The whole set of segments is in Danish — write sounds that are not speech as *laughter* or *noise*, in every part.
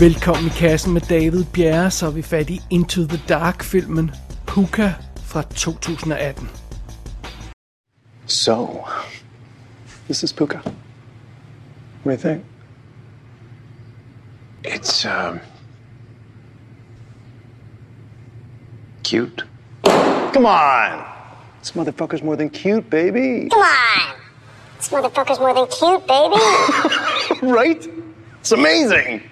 Velkommen i kassen med David Bjerre, så er vi fat i Into the Dark-filmen Puka fra 2018. So, this is Puka. What do you think? It's um cute. Come on! This motherfucker's more than cute, baby. Come on. This motherfucker's more than cute, baby. *laughs* right? It's amazing!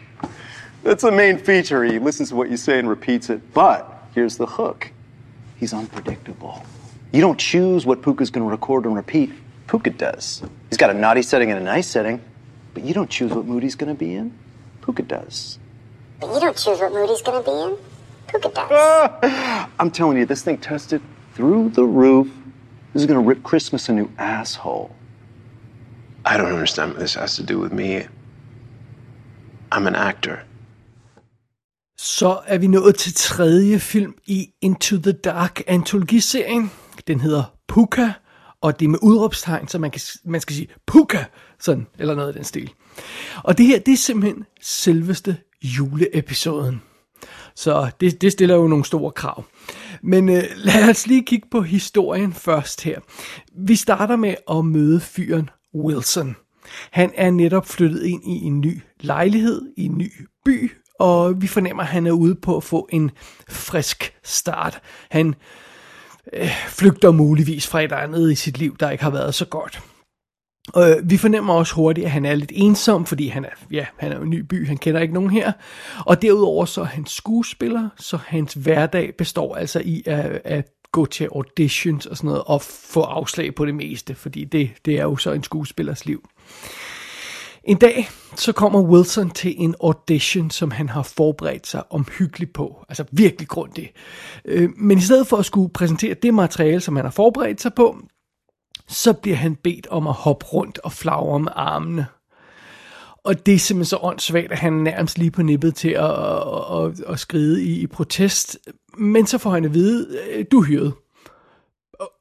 That's the main feature. He listens to what you say and repeats it. But here's the hook he's unpredictable. You don't choose what Puka's going to record and repeat. Puka does. He's got a naughty setting and a nice setting, but you don't choose what mood he's going to be in. Puka does. but you don't choose what mood he's gonna be in. Puka does. *laughs* I'm telling you, this thing tested through the roof. This is going to rip Christmas a new asshole. I don't understand what this has to do with me. I'm an actor. Så er vi nået til tredje film i Into the Dark antologiserien. Den hedder Puka, og det er med udråbstegn, så man, kan, man skal sige Puka, sådan, eller noget af den stil. Og det her, det er simpelthen selveste juleepisoden. Så det, det stiller jo nogle store krav. Men øh, *laughs* lad os lige kigge på historien først her. Vi starter med at møde fyren Wilson. Han er netop flyttet ind i en ny lejlighed i en ny by, og vi fornemmer, at han er ude på at få en frisk start. Han øh, flygter muligvis fra et andet i sit liv, der ikke har været så godt. Og øh, vi fornemmer også hurtigt, at han er lidt ensom, fordi han er, ja, han er jo en ny by, han kender ikke nogen her. Og derudover så er han skuespiller, så hans hverdag består altså i at, at gå til auditions og sådan noget, og få afslag på det meste, fordi det, det er jo så en skuespillers liv. En dag, så kommer Wilson til en audition, som han har forberedt sig omhyggeligt på. Altså virkelig grundigt. Øh, men i stedet for at skulle præsentere det materiale, som han har forberedt sig på, så bliver han bedt om at hoppe rundt og flagre med armene. Og det er simpelthen så åndssvagt, at han er nærmest lige på nippet til at, at, at, at skride i, i protest. Men så får han at vide, øh, du er hyret.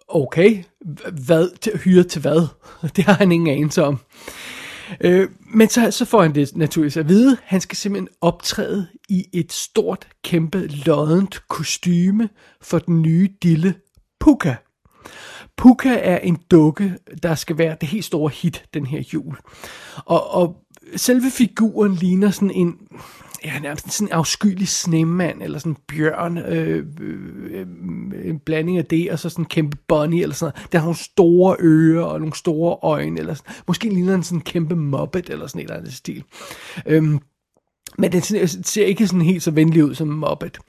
Okay, hvad, til, hyret til hvad? *laughs* Det har han ingen anelse om. Øh, men så, så får han det naturligvis at vide. Han skal simpelthen optræde i et stort, kæmpe, loddent kostyme for den nye dille Puka. Puka er en dukke, der skal være det helt store hit den her jul. Og, og selve figuren ligner sådan en, ja, nærmest sådan en afskyelig snemand, eller sådan en bjørn, øh, øh, øh, en blanding af det, og så sådan en kæmpe bunny, eller sådan noget. Der har nogle store ører, og nogle store øjne, eller sådan. måske ligner den sådan en kæmpe muppet, eller sådan et eller andet stil. Øhm, men den ser- ikke sådan helt så venlig ud som en muppet.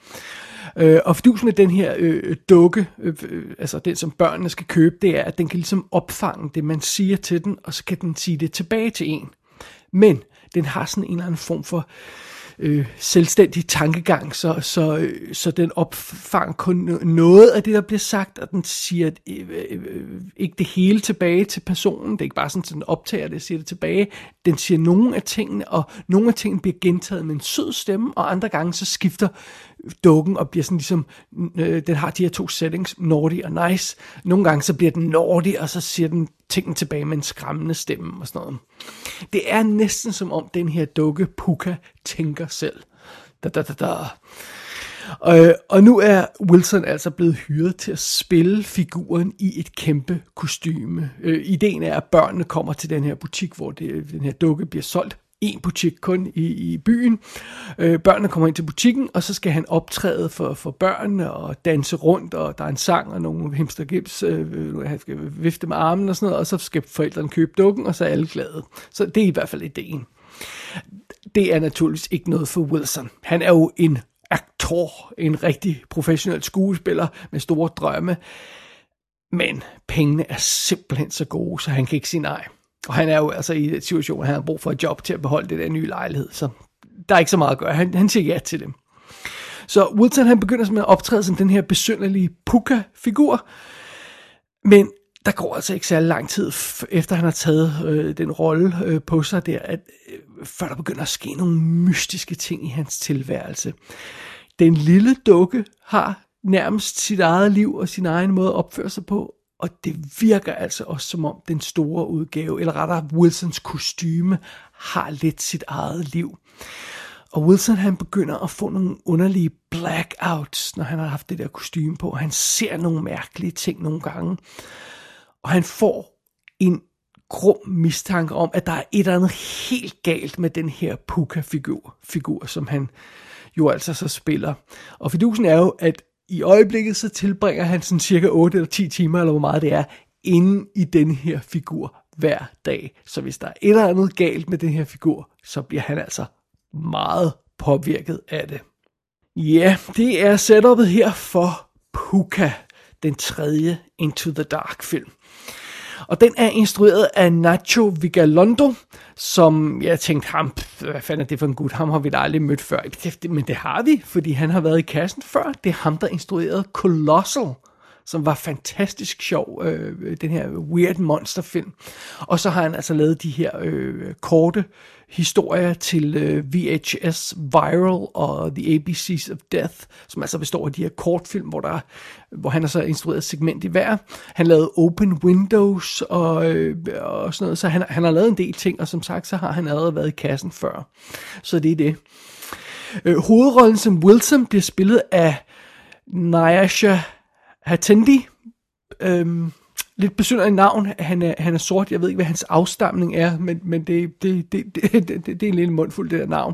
Øh, og fidusen med den her øh, dukke, øh, øh, altså den som børnene skal købe, det er, at den kan ligesom opfange det, man siger til den, og så kan den sige det tilbage til en. Men den har sådan en eller anden form for øh, øh, selvstændig tankegang, så, så, øh, så den opfanger kun noget af det, der bliver sagt, og den siger øh, øh, ikke det hele tilbage til personen. Det er ikke bare sådan, at den optager det og siger det tilbage. Den siger nogle af tingene, og nogle af tingene bliver gentaget med en sød stemme, og andre gange så skifter dukken og bliver sådan ligesom, øh, den har de her to settings, naughty og nice. Nogle gange så bliver den naughty, og så siger den tingene tilbage med en skræmmende stemme og sådan noget. Det er næsten som om den her dukke Puka tænker selv. Da, da, da, da. Og, øh, og nu er Wilson altså blevet hyret til at spille figuren i et kæmpe kostyme. Øh, ideen er, at børnene kommer til den her butik, hvor det, den her dukke bliver solgt. En butik kun i, i byen. Øh, børnene kommer ind til butikken, og så skal han optræde for, for børnene og danse rundt, og der er en sang og nogle himstergips, øh, han skal vifte med armen og sådan noget, og så skal forældrene købe dukken, og så er alle glade. Så det er i hvert fald ideen. Det er naturligvis ikke noget for Wilson. Han er jo en aktor, en rigtig professionel skuespiller med store drømme. Men pengene er simpelthen så gode, så han kan ikke sige nej. Og han er jo altså i en situation, hvor han har brug for et job til at beholde det der nye lejlighed. Så der er ikke så meget at gøre. Han, han siger ja til det. Så Wilson han begynder med at optræde som den her besynderlige Puka-figur. Men der går altså ikke særlig lang tid, efter han har taget øh, den rolle øh, på sig der, at, øh, før der begynder at ske nogle mystiske ting i hans tilværelse. Den lille dukke har nærmest sit eget liv og sin egen måde at opføre sig på, og det virker altså også som om den store udgave, eller rettere Wilsons kostyme, har lidt sit eget liv. Og Wilson han begynder at få nogle underlige blackouts, når han har haft det der kostume på. Han ser nogle mærkelige ting nogle gange. Og han får en grum mistanke om, at der er et eller andet helt galt med den her Puka-figur, figur, som han jo altså så spiller. Og fidusen er jo, at i øjeblikket så tilbringer han sådan cirka 8 eller 10 timer, eller hvor meget det er, inde i den her figur hver dag. Så hvis der er et eller andet galt med den her figur, så bliver han altså meget påvirket af det. Ja, det er setupet her for Puka, den tredje Into the Dark film. Og den er instrueret af Nacho Vigalondo, som jeg tænkte, ham, hvad fanden er det for en gut, ham har vi da aldrig mødt før. Men det har vi, fordi han har været i kassen før. Det er ham, der instruerede Colossal, som var fantastisk sjov, øh, den her weird monsterfilm. Og så har han altså lavet de her øh, korte historier til øh, VHS Viral og The ABCs of Death, som altså består af de her kortfilm, hvor, der, hvor han har så instrueret segment i hver. Han lavede Open Windows og, øh, og sådan noget, så han, han har lavet en del ting, og som sagt, så har han allerede været i kassen før. Så det er det. Øh, hovedrollen som Wilson bliver spillet af Nyasha Hatendi. Øhm, lidt besynderligt navn. Han er, han er sort. Jeg ved ikke, hvad hans afstamning er, men, men det, det, det, det, *laughs* det, det, er en lille mundfuld, det der navn.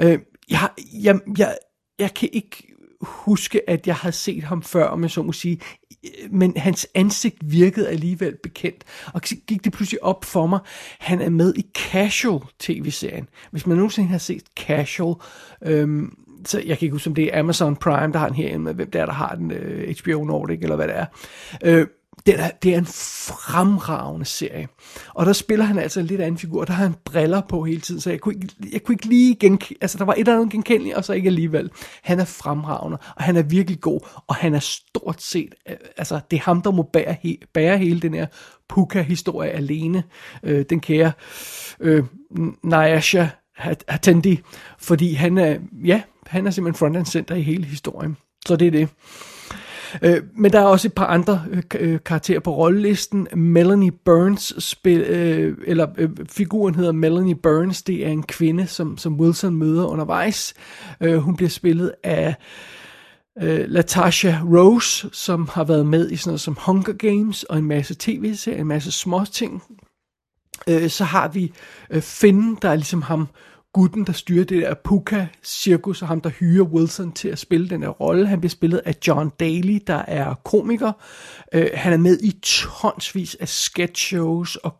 Øh, jeg, jeg, jeg, jeg kan ikke huske, at jeg har set ham før, om jeg så må sige, men hans ansigt virkede alligevel bekendt, og gik det pludselig op for mig, han er med i Casual tv-serien. Hvis man nogensinde har set Casual, øhm, så jeg kan ikke huske, om det er Amazon Prime, der har den her, hvem der er, der har den, øh, HBO Nordic, eller hvad det er. Øh, det er, det er en fremragende serie. Og der spiller han altså en lidt anden figur. Der har han briller på hele tiden, så jeg kunne ikke, jeg kunne ikke lige genkende... Altså, der var et eller andet genkendeligt, og så ikke alligevel. Han er fremragende, og han er virkelig god, og han er stort set... Øh, altså, det er ham, der må bære, he, bære hele den her Puka-historie alene. Øh, den kære øh, Nyasha Hatendi, fordi han er... Ja, han er simpelthen front and center i hele historien. Så det er det. Øh, men der er også et par andre øh, øh, karakterer på rollelisten. Melanie Burns, spil, øh, eller øh, figuren hedder Melanie Burns, det er en kvinde, som, som Wilson møder undervejs. Øh, hun bliver spillet af øh, Latasha Rose, som har været med i sådan noget som Hunger Games og en masse tv-serier, en masse små ting. Øh, så har vi øh, Finn, der er ligesom ham, gutten, der styrer det der Puka-cirkus, og ham, der hyrer Wilson til at spille den her rolle. Han bliver spillet af John Daly, der er komiker. Øh, han er med i tonsvis af sketch shows og,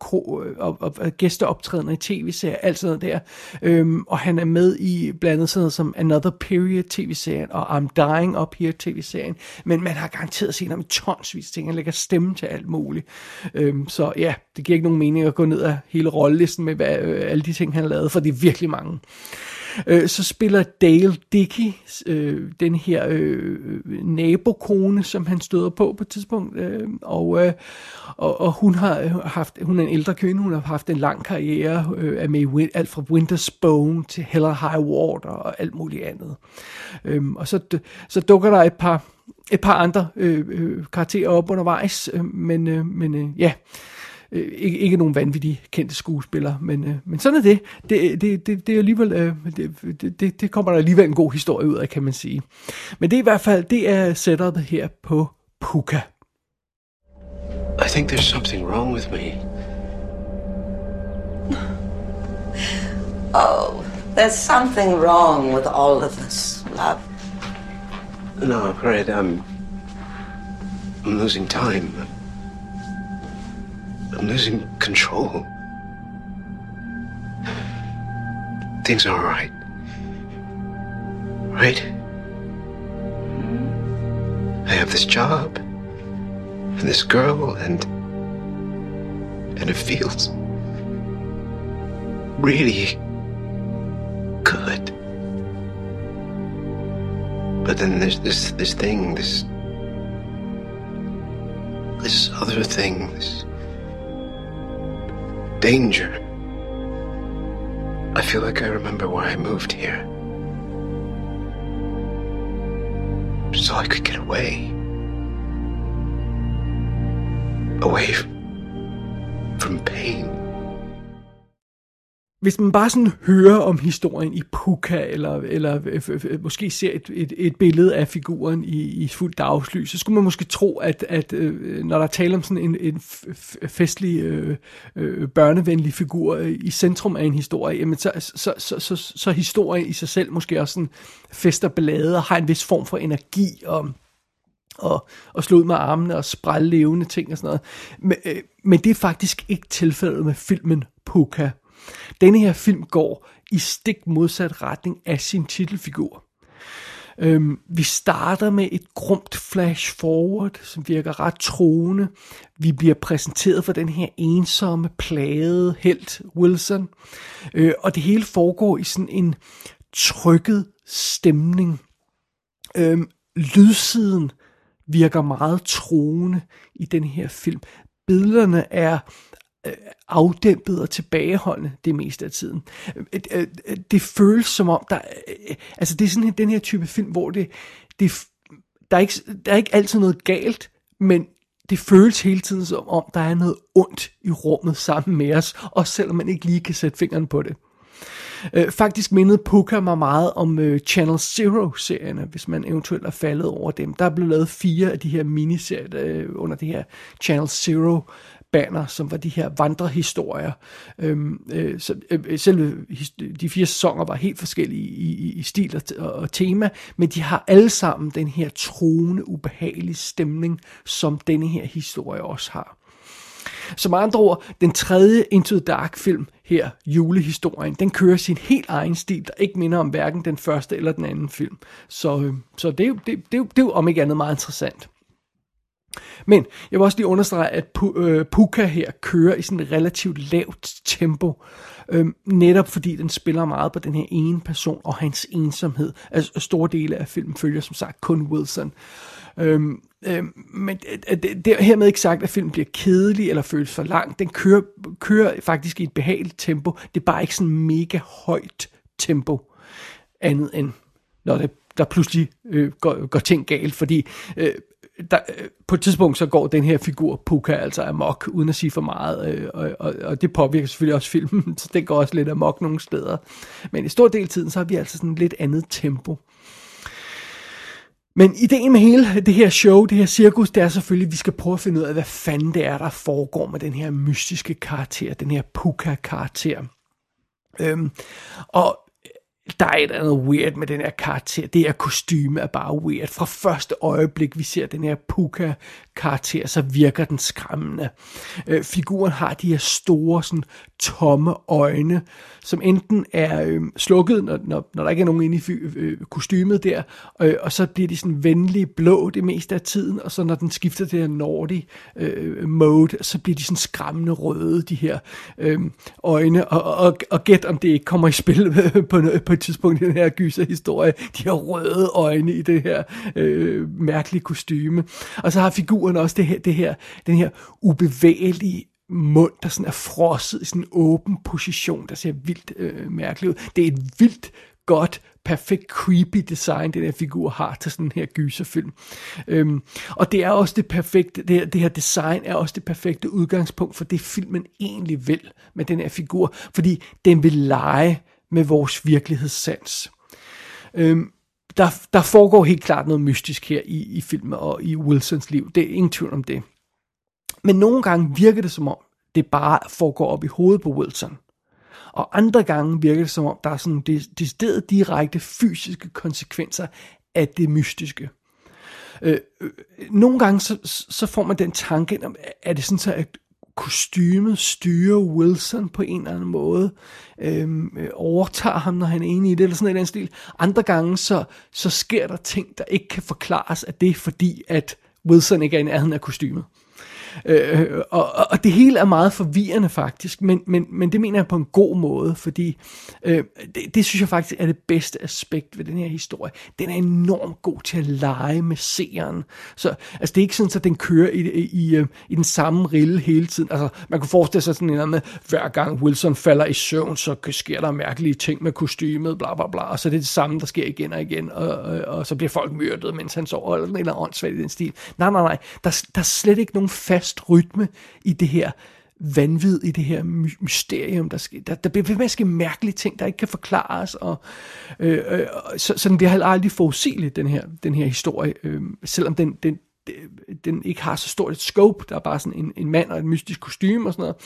og, og, og gæsteoptrædener i tv-serier, alt sådan noget der. Øhm, og han er med i blandt andet sådan noget som Another Period tv-serien og I'm Dying Up Here tv-serien. Men man har garanteret set ham i tonsvis af ting. Han lægger stemme til alt muligt. Øhm, så ja, det giver ikke nogen mening at gå ned af hele rollelisten med hvad, øh, alle de ting, han har lavet, for det er virkelig mange. Øh, så spiller Dale Dickey, øh, den her øh, øh, nabokone, som han støder på på et tidspunkt, øh, og, øh, og, og hun har øh, haft, hun er en ældre kvinde, hun har haft en lang karriere, øh, er med i alt fra Winter's Bone til Hell High Water og alt muligt andet. Øh, og så, så dukker der et par, et par andre øh, øh, karakterer op undervejs, øh, men, øh, men øh, ja, øh, ikke, ikke nogen vanvittige kendte skuespillere, men, øh, men sådan er det. Det, det, det, det, er alligevel, øh, det, det, det kommer der alligevel en god historie ud af, kan man sige. Men det er i hvert fald, det er setupet her på Puka. I think there's something wrong with me. *laughs* Oh, there's something wrong with all of us, love. No, Fred, I'm. I'm losing time. I'm losing control. Things are alright. Right? I have this job and this girl and and it feels really good. But then there's this this thing, this this other thing, this danger. I feel like I remember why I moved here. So I could get away. Away from pain. Hvis man bare sådan hører om historien i Puka, eller, eller øh, øh, øh, måske ser et, et, et billede af figuren i, i fuldt dagslys, så skulle man måske tro, at, at når der er tale om sådan en, en festlig, øh, øh, børnevenlig figur i centrum af en historie, jamen så, så, så, så, så, så historien i sig selv måske også sådan fester ballade og har en vis form for energi og og, og slå ud med armene og sprælle levende ting og sådan noget. Men, øh, men det er faktisk ikke tilfældet med filmen Puka. Denne her film går i stik modsat retning af sin titelfigur. Øhm, vi starter med et grumt flash forward, som virker ret troende. Vi bliver præsenteret for den her ensomme, plagede helt Wilson. Øh, og det hele foregår i sådan en trykket stemning. Øhm, lydsiden virker meget troende i den her film. Billederne er Øh, afdæmpet og tilbageholdende det meste af tiden. Øh, øh, det føles som om, der, altså det er sådan den her type film, hvor det, det der, er ikke, der er ikke altid noget galt, men det føles hele tiden som om, der er noget ondt i rummet sammen med os, også selvom man ikke lige kan sætte fingeren på det. Øh, faktisk mindede Puka mig meget om øh, Channel Zero-serierne, hvis man eventuelt er faldet over dem. Der er blevet lavet fire af de her miniserier øh, under det her Channel Zero banner, som var de her vandrehistorier. Øhm, øh, så, øh, øh selve de fire sæsoner var helt forskellige i, i, i stil og, og tema, men de har alle sammen den her troende, ubehagelige stemning, som denne her historie også har. Som andre ord, den tredje Into the Dark film her, julehistorien, den kører sin helt egen stil, der ikke minder om hverken den første eller den anden film. Så, øhm, så det, er jo, det, det, det, det er jo om ikke andet meget interessant. Men jeg vil også lige understrege, at øh, Puka her kører i sådan et relativt lavt tempo, øhm, netop fordi den spiller meget på den her ene person og hans ensomhed. Altså store dele af filmen følger som sagt kun Wilson. Øhm, øhm, men det, det, det er hermed ikke sagt, at filmen bliver kedelig eller føles for lang. Den kører, kører faktisk i et behageligt tempo. Det er bare ikke sådan mega højt tempo, andet end når det, der pludselig øh, går, går ting galt, fordi øh, der, øh, på et tidspunkt så går den her figur Puka altså amok, uden at sige for meget, øh, og, og, og det påvirker selvfølgelig også filmen, *laughs* så den går også lidt amok nogle steder. Men i stor del af tiden, så har vi altså sådan lidt andet tempo. Men ideen med hele det her show, det her cirkus, det er selvfølgelig, at vi skal prøve at finde ud af, hvad fanden det er, der foregår med den her mystiske karakter, den her Puka-karakter. Øhm, og der er et andet weird med den her karakter. Det her kostyme er bare weird. Fra første øjeblik, vi ser den her Puka-karakter, så virker den skræmmende. Øh, figuren har de her store, sådan, tomme øjne, som enten er øh, slukket, når, når, når der ikke er nogen inde i øh, kostymet der, øh, og så bliver de sådan venlige blå det meste af tiden, og så når den skifter til her Nordi øh, mode, så bliver de sådan skræmmende røde, de her øh, øjne, og, og, og gæt om det ikke kommer i spil *laughs* på, på et tidspunkt i den her gyserhistorie, de har røde øjne i det her øh, mærkelige kostyme. Og så har figuren også det her, det her, den her ubevægelige mund, der sådan er frosset i sådan en åben position, der ser vildt øh, mærkeligt ud. Det er et vildt godt, perfekt creepy design, den her figur har til sådan en her gyserfilm. Øhm, og det er også det perfekte, det her, det her design er også det perfekte udgangspunkt for det filmen egentlig vil med den her figur, fordi den vil lege med vores virkelighedssans. Øhm, der, der foregår helt klart noget mystisk her i, i filmen og i Wilsons liv. Det er ingen tvivl om det. Men nogle gange virker det som om, det bare foregår op i hovedet på Wilson. Og andre gange virker det som om, der er sådan decideret direkte fysiske konsekvenser af det mystiske. Øh, øh, nogle gange så, så får man den tanke, er det sådan så, at kostymet styrer Wilson på en eller anden måde, øhm, øh, overtager ham, når han er enig i det, eller sådan en anden stil. Andre gange, så, så sker der ting, der ikke kan forklares af det, fordi at Wilson ikke er i nærheden af kostymet. Øh, og, og det hele er meget forvirrende faktisk, men, men, men det mener jeg på en god måde, fordi øh, det, det synes jeg faktisk er det bedste aspekt ved den her historie. Den er enormt god til at lege med seeren. Så altså, det er ikke sådan, at den kører i, i, i, øh, i den samme rille hele tiden. Altså, man kunne forestille sig sådan noget med, hver gang Wilson falder i søvn, så sker der mærkelige ting med kostymet, bla bla bla, og så er det det samme, der sker igen og igen, og, og, og så bliver folk myrdet, mens han sover, eller noget åndssvagt i den stil. Nej, nej, nej, der, der er slet ikke nogen fast fast rytme i det her vanvid i det her my- mysterium. Der, sker, der, der bliver ved med at ske mærkelige ting, der ikke kan forklares. Og, øh, øh, så, så den bliver heller aldrig forudsigeligt, den her, den her historie. Øh, selvom den, den, den ikke har så stort et scope. Der er bare sådan en, en mand og et mystisk kostume og sådan noget.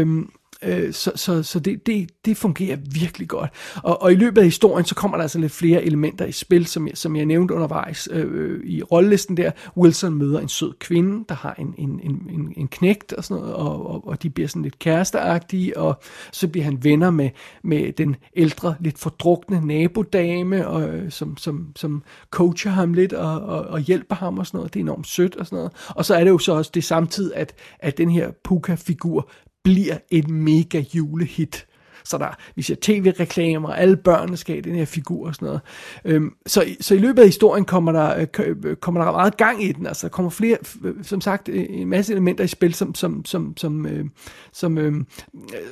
Øhm, Øh, så så, så det, det, det fungerer virkelig godt. Og, og i løbet af historien, så kommer der altså lidt flere elementer i spil, som jeg, som jeg nævnte undervejs øh, øh, i rollelisten der. Wilson møder en sød kvinde, der har en, en, en, en, en knægt og sådan noget, og, og, og de bliver sådan lidt kæresteagtige, og så bliver han venner med, med den ældre, lidt fordrukne nabodame, og, øh, som, som, som coacher ham lidt og, og, og hjælper ham og sådan noget. Det er enormt sødt og sådan noget. Og så er det jo så også det samtidig, at, at den her Puka-figur bliver et mega julehit. Så der, vi ser tv-reklamer, alle børnene skal have den her figur og sådan noget. Øhm, så, så i løbet af historien kommer der, øh, øh kommer der meget gang i den. Altså, der kommer flere, øh, som sagt, øh, en masse elementer i spil, som, som, som, som, øh, som øh,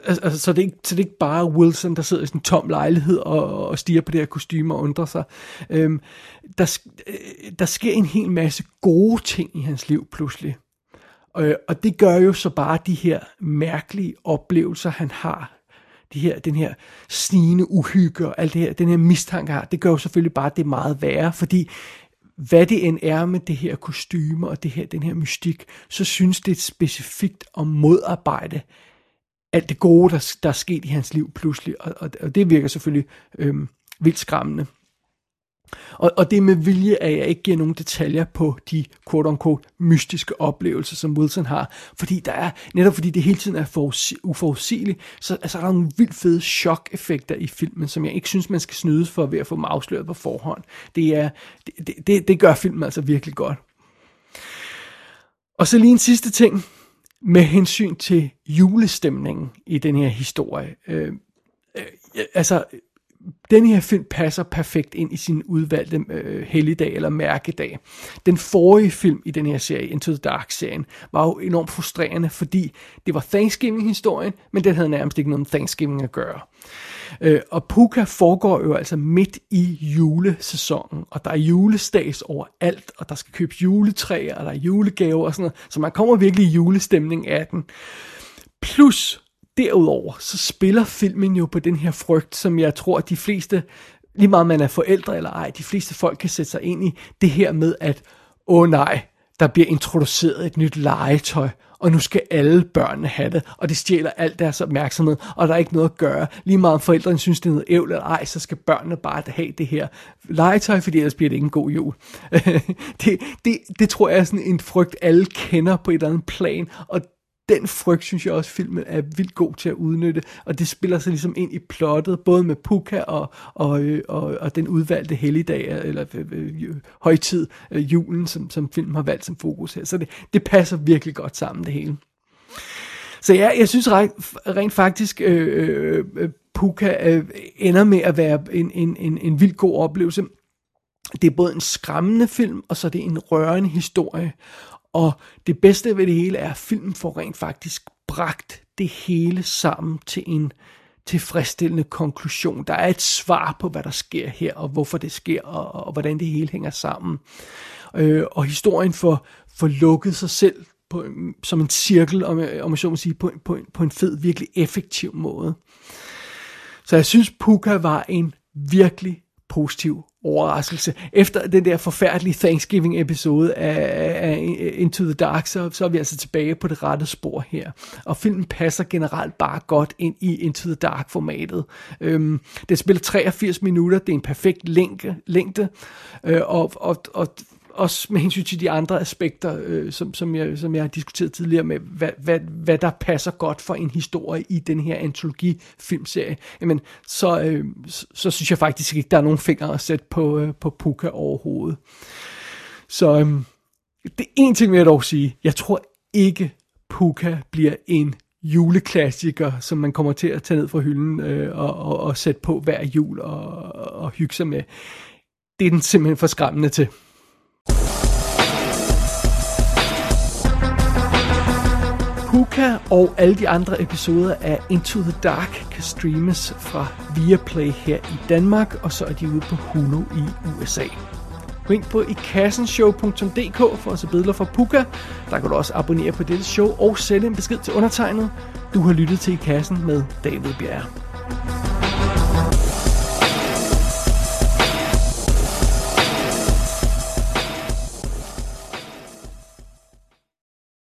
altså, altså, så, det er ikke, så det er ikke bare Wilson, der sidder i sådan en tom lejlighed og, og stiger på det her kostume og undrer sig. Øhm, der, øh, der sker en hel masse gode ting i hans liv pludselig. Øh, og det gør jo så bare de her mærkelige oplevelser, han har. De her, den her snigende uhygge og alt det her, den her mistanke har, det gør jo selvfølgelig bare det meget værre, fordi hvad det end er med det her kostyme og det her, den her mystik, så synes det specifikt om modarbejde alt det gode, der, der er sket i hans liv pludselig, og, og, og det virker selvfølgelig øhm, vildt skræmmende. Og, og det er med vilje, at jeg ikke giver nogen detaljer på de quote-unquote mystiske oplevelser, som Wilson har. Fordi der er, netop fordi det hele tiden er forudsi- uforudsigeligt, så altså, der er nogle vildt fede chok-effekter i filmen, som jeg ikke synes, man skal snydes for ved at få dem afsløret på forhånd. Det, er, det, det, det gør filmen altså virkelig godt. Og så lige en sidste ting med hensyn til julestemningen i den her historie. Øh, øh, altså, den her film passer perfekt ind i sin udvalgte øh, helligdag eller mærkedag. Den forrige film i den her serie, Into the Dark-serien, var jo enormt frustrerende, fordi det var Thanksgiving-historien, men den havde nærmest ikke noget med Thanksgiving at gøre. Øh, og Puka foregår jo altså midt i julesæsonen, og der er julestags overalt, og der skal købes juletræer, og der er julegaver og sådan noget, så man kommer virkelig i julestemning af den. Plus, derudover, så spiller filmen jo på den her frygt, som jeg tror, at de fleste, lige meget man er forældre eller ej, de fleste folk kan sætte sig ind i, det her med, at, åh oh nej, der bliver introduceret et nyt legetøj, og nu skal alle børnene have det, og det stjæler alt deres opmærksomhed, og der er ikke noget at gøre. Lige meget om forældrene synes, det er noget ævl eller ej, så skal børnene bare have det her legetøj, fordi ellers bliver det ikke en god jul. *laughs* det, det, det tror jeg er sådan en frygt, alle kender på et eller andet plan, og den frygt, synes jeg også, filmen er vildt god til at udnytte, og det spiller sig ligesom ind i plottet, både med Puka og, og, øh, og, og den udvalgte helligdag, eller øh, øh, øh, højtid, øh, julen, som, som filmen har valgt som fokus her. Så det, det passer virkelig godt sammen, det hele. Så ja, jeg synes rent, rent faktisk, øh, øh, Puka øh, ender med at være en, en, en, en vildt god oplevelse. Det er både en skræmmende film, og så er det en rørende historie. Og det bedste ved det hele er, at filmen får rent faktisk bragt det hele sammen til en tilfredsstillende konklusion. Der er et svar på, hvad der sker her, og hvorfor det sker, og, og hvordan det hele hænger sammen. Øh, og historien får, får lukket sig selv på, som en cirkel, om, om jeg så må sige, på, på, på en fed, virkelig effektiv måde. Så jeg synes, Puka var en virkelig positiv overraskelse. Efter den der forfærdelige Thanksgiving-episode af, af Into the Dark, så, så er vi altså tilbage på det rette spor her. Og filmen passer generelt bare godt ind i Into the Dark-formatet. Øhm, det spiller 83 minutter, det er en perfekt længde, længde øh, og, og, og også med hensyn til de andre aspekter, øh, som, som, jeg, som jeg har diskuteret tidligere med, hvad, hvad, hvad der passer godt for en historie i den her antologi-filmserie, jamen, så, øh, så, så synes jeg faktisk ikke, der er nogen fingre at sætte på, øh, på Puka overhovedet. Så øh, det en ting vil jeg dog sige, jeg tror ikke, Puka bliver en juleklassiker, som man kommer til at tage ned fra hylden øh, og, og, og sætte på hver jul og, og hygge sig med. Det er den simpelthen for skræmmende til. Luca og alle de andre episoder af Into the Dark kan streames fra Viaplay her i Danmark, og så er de ude på Hulu i USA. Gå ind på ikassenshow.dk for at se billeder fra Puka. Der kan du også abonnere på dette show og sende en besked til undertegnet. Du har lyttet til I Kassen med David Bjerre.